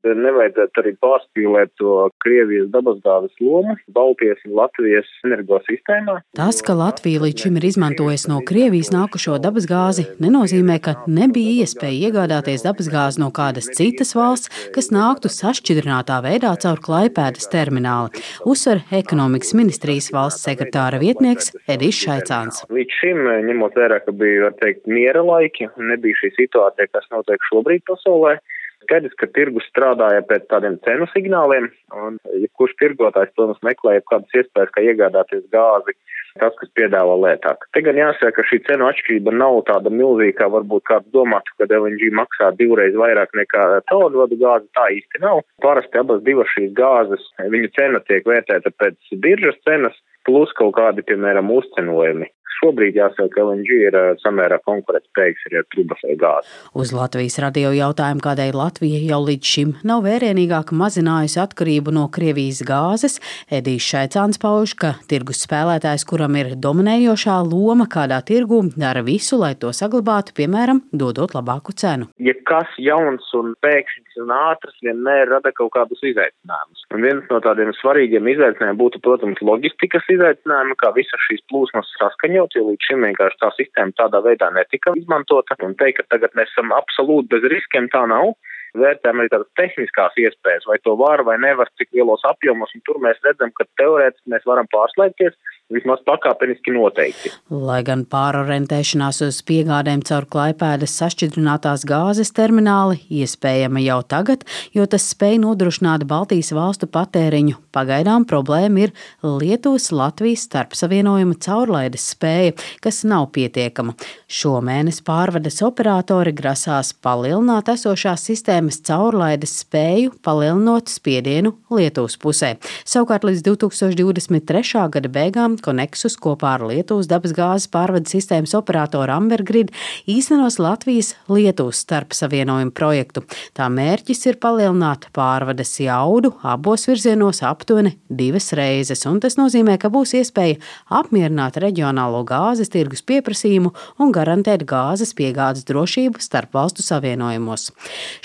Nevajadzētu arī pārspīlēt to Krievijas dabasgāzes lomu Baltijas un Latvijas energosistēmā. Tas, ka Latvija līdz šim ir izmantojusi no Krievijas nākušo dabasgāzi, nenozīmē, ka nebija iespēja iegādāties dabasgāzi no kādas citas valsts, kas nāktu sašķidrinātā veidā caur Klaipēdas termināli, uzsver ekonomikas ministrijas valsts sekretāra vietnieks Edis Šaicāns. Līdz šim, ņemot vērā, ka bija, var teikt, miera laiki nebija šī situācija, kas notiek šobrīd pasaulē, Skaidrs, ka tirgus strādāja pēc tādiem cenu signāliem, un jebkurš tirgotājs, protams, meklēja kādas iespējas, kā iegādāties gāzi, tas, kas piedāvā lētāk. Te gan jāsaka, ka šī cenu atšķirība nav tāda milzīga, varbūt kāds domātu, ka LNG maksā divreiz vairāk nekā caurvadu gāze. Tā īsti nav. Parasti abas divas šīs gāzes, viņu cena tiek vērtēta pēc biržas cenas, plus kaut kādi, piemēram, uzcenojumi šobrīd jāsaka, ka LNG ir samērā konkurētspējīgs arī ar trubas vai gāzi. Uz Latvijas radio jautājumu, kādēļ Latvija jau līdz šim nav vērienīgāk mazinājusi atkarību no Krievijas gāzes, Edijs Šaicāns pauž, ka tirgus spēlētājs, kuram ir dominējošā loma kādā tirgū, dara visu, lai to saglabātu, piemēram, dodot labāku cenu. Ja kas jauns un pēkšņs un ātrs vienmēr rada kaut kādus izaicinājumus. Un viens no tādiem svarīgiem izaicinājumiem būtu, protams, loģistikas izaicinājumi, kā visas šīs plūsmas saskaņot jo līdz šim vienkārši tā sistēma tādā veidā netika izmantota. Un teikt, ka tagad mēs esam absolūti bez riskiem, tā nav. Vērtējam arī tādas tehniskās iespējas, vai to var vai nevar, cik lielos apjomos, un tur mēs redzam, ka teorētiski mēs varam pārslēgties, vismaz pakāpeniski noteikti. Lai gan pārorientēšanās uz piegādēm caur klaipēdas sašķidrinātās gāzes termināli iespējama jau tagad, jo tas spēj nodrošināt Baltijas valstu patēriņu. Pagaidām problēma ir Lietuvas-Latvijas starpsavienojuma caurlaides spēja, kas nav pietiekama. Šomēnes pārvades operatori grasās palielināt esošās sistēmas caurlaides spēju, palielinot spiedienu Lietuvas pusē. Savukārt līdz 2023. gada beigām Konexus kopā ar Lietuvas dabasgāzes pārvades sistēmas operatoru Ambergrid īstenos Latvijas-Lietuvas starpsavienojumu projektu. Tā mērķis ir palielināt pārvades jaudu abos virzienos aptuveni divas reizes, un tas nozīmē, ka būs iespēja apmierināt reģionālo gāzes tirgus pieprasījumu un garantēt gāzes piegādes drošību starp valstu savienojumos.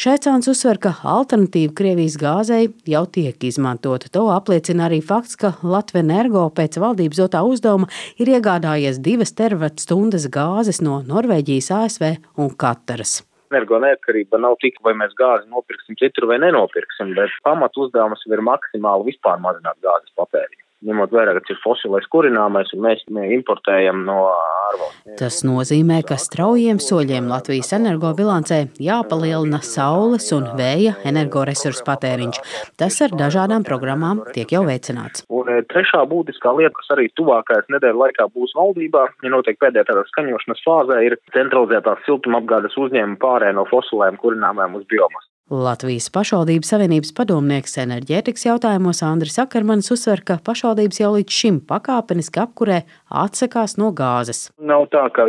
Šaicāns uzsver, ka alternatīva Krievijas gāzei jau tiek izmantota. To apliecina arī fakts, ka Latvijas energo pēc valdības dotā uzdevuma ir iegādājies divas teravatstundas gāzes no Norvēģijas, ASV un Kataras. Energo neatkarība nav tik, vai mēs gāzi nopirksim citur vai nenopirksim, bet pamat uzdevums ir maksimāli vispār mazināt gāzes patēriņu ņemot vērā, ka tas ir fosilais kurināmais, un mēs importējam no ārvalstīm. Tas nozīmē, ka straujiem soļiem Latvijas energobilancē jāpalielina saules un vēja energoresursu patēriņš. Tas ar dažādām programmām tiek jau veicināts. Un e, trešā būtiskā lieta, kas arī tuvākais nedēļu laikā būs valdībā, ja notiek pēdējā tādā skaņošanas fāzē, ir centralizētās siltumapgādes uzņēmuma pārē no fosilēm kurināmēm uz biomasu. Latvijas pašvaldības savienības padomnieks enerģētikas jautājumos Andris Akermanis uzsver, ka pašvaldības jau līdz šim pakāpeniski apkurē atsakās no gāzes. Nav tā, ka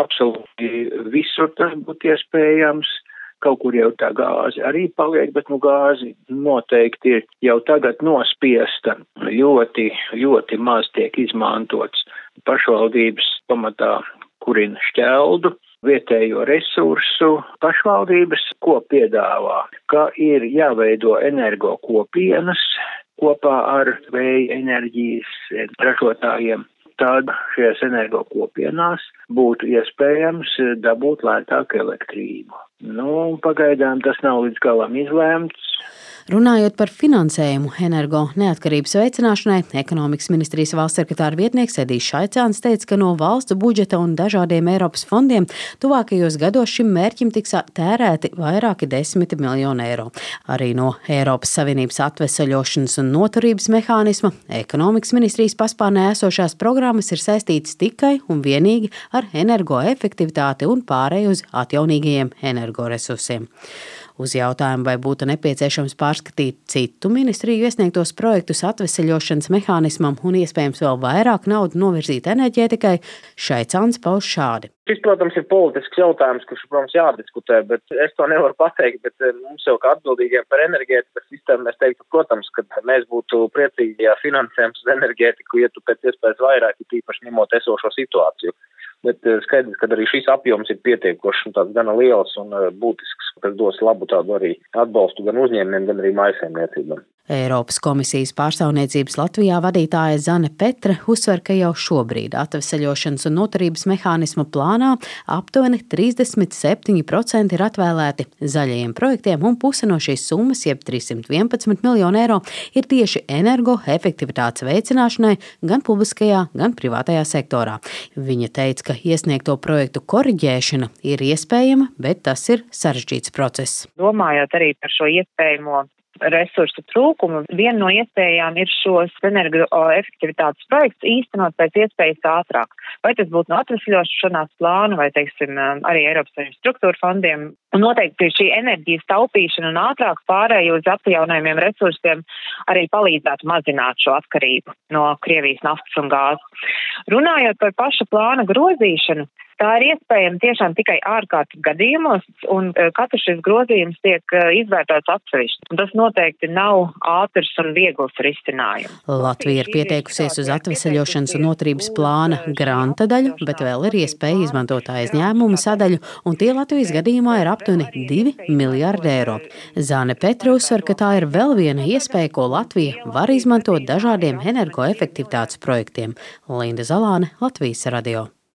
absolūti visur tas būtu iespējams. Kaut kur jau tā gāze arī paliek, bet nu gāzi noteikti ir jau tagad nospiesta. Ļoti, ļoti maz tiek izmantots pašvaldības pamatā kurina šķeldu vietējo resursu pašvaldības, ko piedāvā, ka ir jāveido energo kopienas kopā ar vēja enerģijas ražotājiem. Tad šajās energo kopienās būtu iespējams dabūt lētāku elektrību. Nu, pagaidām tas nav līdz galam izlēmts. Runājot par finansējumu energo neatkarības veicināšanai, ekonomikas ministrijas valsts sekretāra vietnieks Edijs Šaicāns teica, ka no valsts budžeta un dažādiem Eiropas fondiem tuvākajos gados šim mērķim tiks tērēti vairāki desmiti miljoni eiro. Arī no Eiropas Savienības atvesaļošanas un noturības mehānisma ekonomikas ministrijas paspārnē esošās programmas ir saistītas tikai un vienīgi ar energoefektivitāti un pārēju uz atjaunīgajiem energoresursiem. Uz jautājumu, vai būtu nepieciešams pārskatīt citu ministriju iesniegtos projektus atveseļošanas mehānismam un iespējams vēl vairāk naudu novirzīt enerģētikai, šai cans pauž šādi. Šis, protams, ir politisks jautājums, kurš, protams, jādiskutē, bet es to nevaru pateikt. Bet eh, mums jau kā atbildīgiem par enerģētikas sistēmu, mēs teiktu, protams, ka mēs būtu priecīgi, ja finansējums uz enerģētiku ietu pēc iespējas vairāk, īpaši ņemot esošo situāciju. Bet skaidrs, ka arī šis apjoms ir pietiekošs un tāds gana liels un būtisks, kas dos labu tādu arī atbalstu gan uzņēmumiem, gan arī mājasēmniecībām. Eiropas komisijas pārstāvniecības Latvijā vadītāja Zane Petre uzsver, ka jau šobrīd atveseļošanas un noturības mehānismu plānā aptuveni 37% ir atvēlēti zaļajiem projektiem, un puse no šīs summas, jeb 311 miljonu eiro, ir tieši energoefektivitātes veicināšanai gan publiskajā, gan privātajā sektorā. Viņa teica, ka iesniegto projektu koriģēšana ir iespējama, bet tas ir sarežģīts process. Domājot arī par šo iespējamo resursu trūkumu. Viena no iespējām ir šos energoefektivitātes projekts īstenot pēc iespējas ātrāk. Vai tas būtu no atvesļošanās plāna vai, teiksim, arī Eiropas Savienības struktūra fondiem. Un noteikti šī enerģijas taupīšana un ātrāk pārēju uz atjaunojumiem resursiem arī palīdzētu mazināt šo atkarību no Krievijas naftas un gāzes. Runājot par paša plāna grozīšanu, Tā ir iespējama tiešām tikai ārkārtas gadījumos, un e, katrs šis grozījums tiek e, izvērtēts atsevišķi. Tas noteikti nav ātrs un viegls risinājums. Latvija ir pieteikusies uz atveseļošanas un noturības plāna granta daļu, bet vēl ir iespēja izmantot aizņēmumu sadaļu, un tie Latvijas gadījumā ir aptuveni 2 miljārdi eiro. Zāne Petra uzsver, ka tā ir vēl viena iespēja, ko Latvija var izmantot dažādiem energoefektivitātes projektiem. Linda Zalāne, Latvijas radio.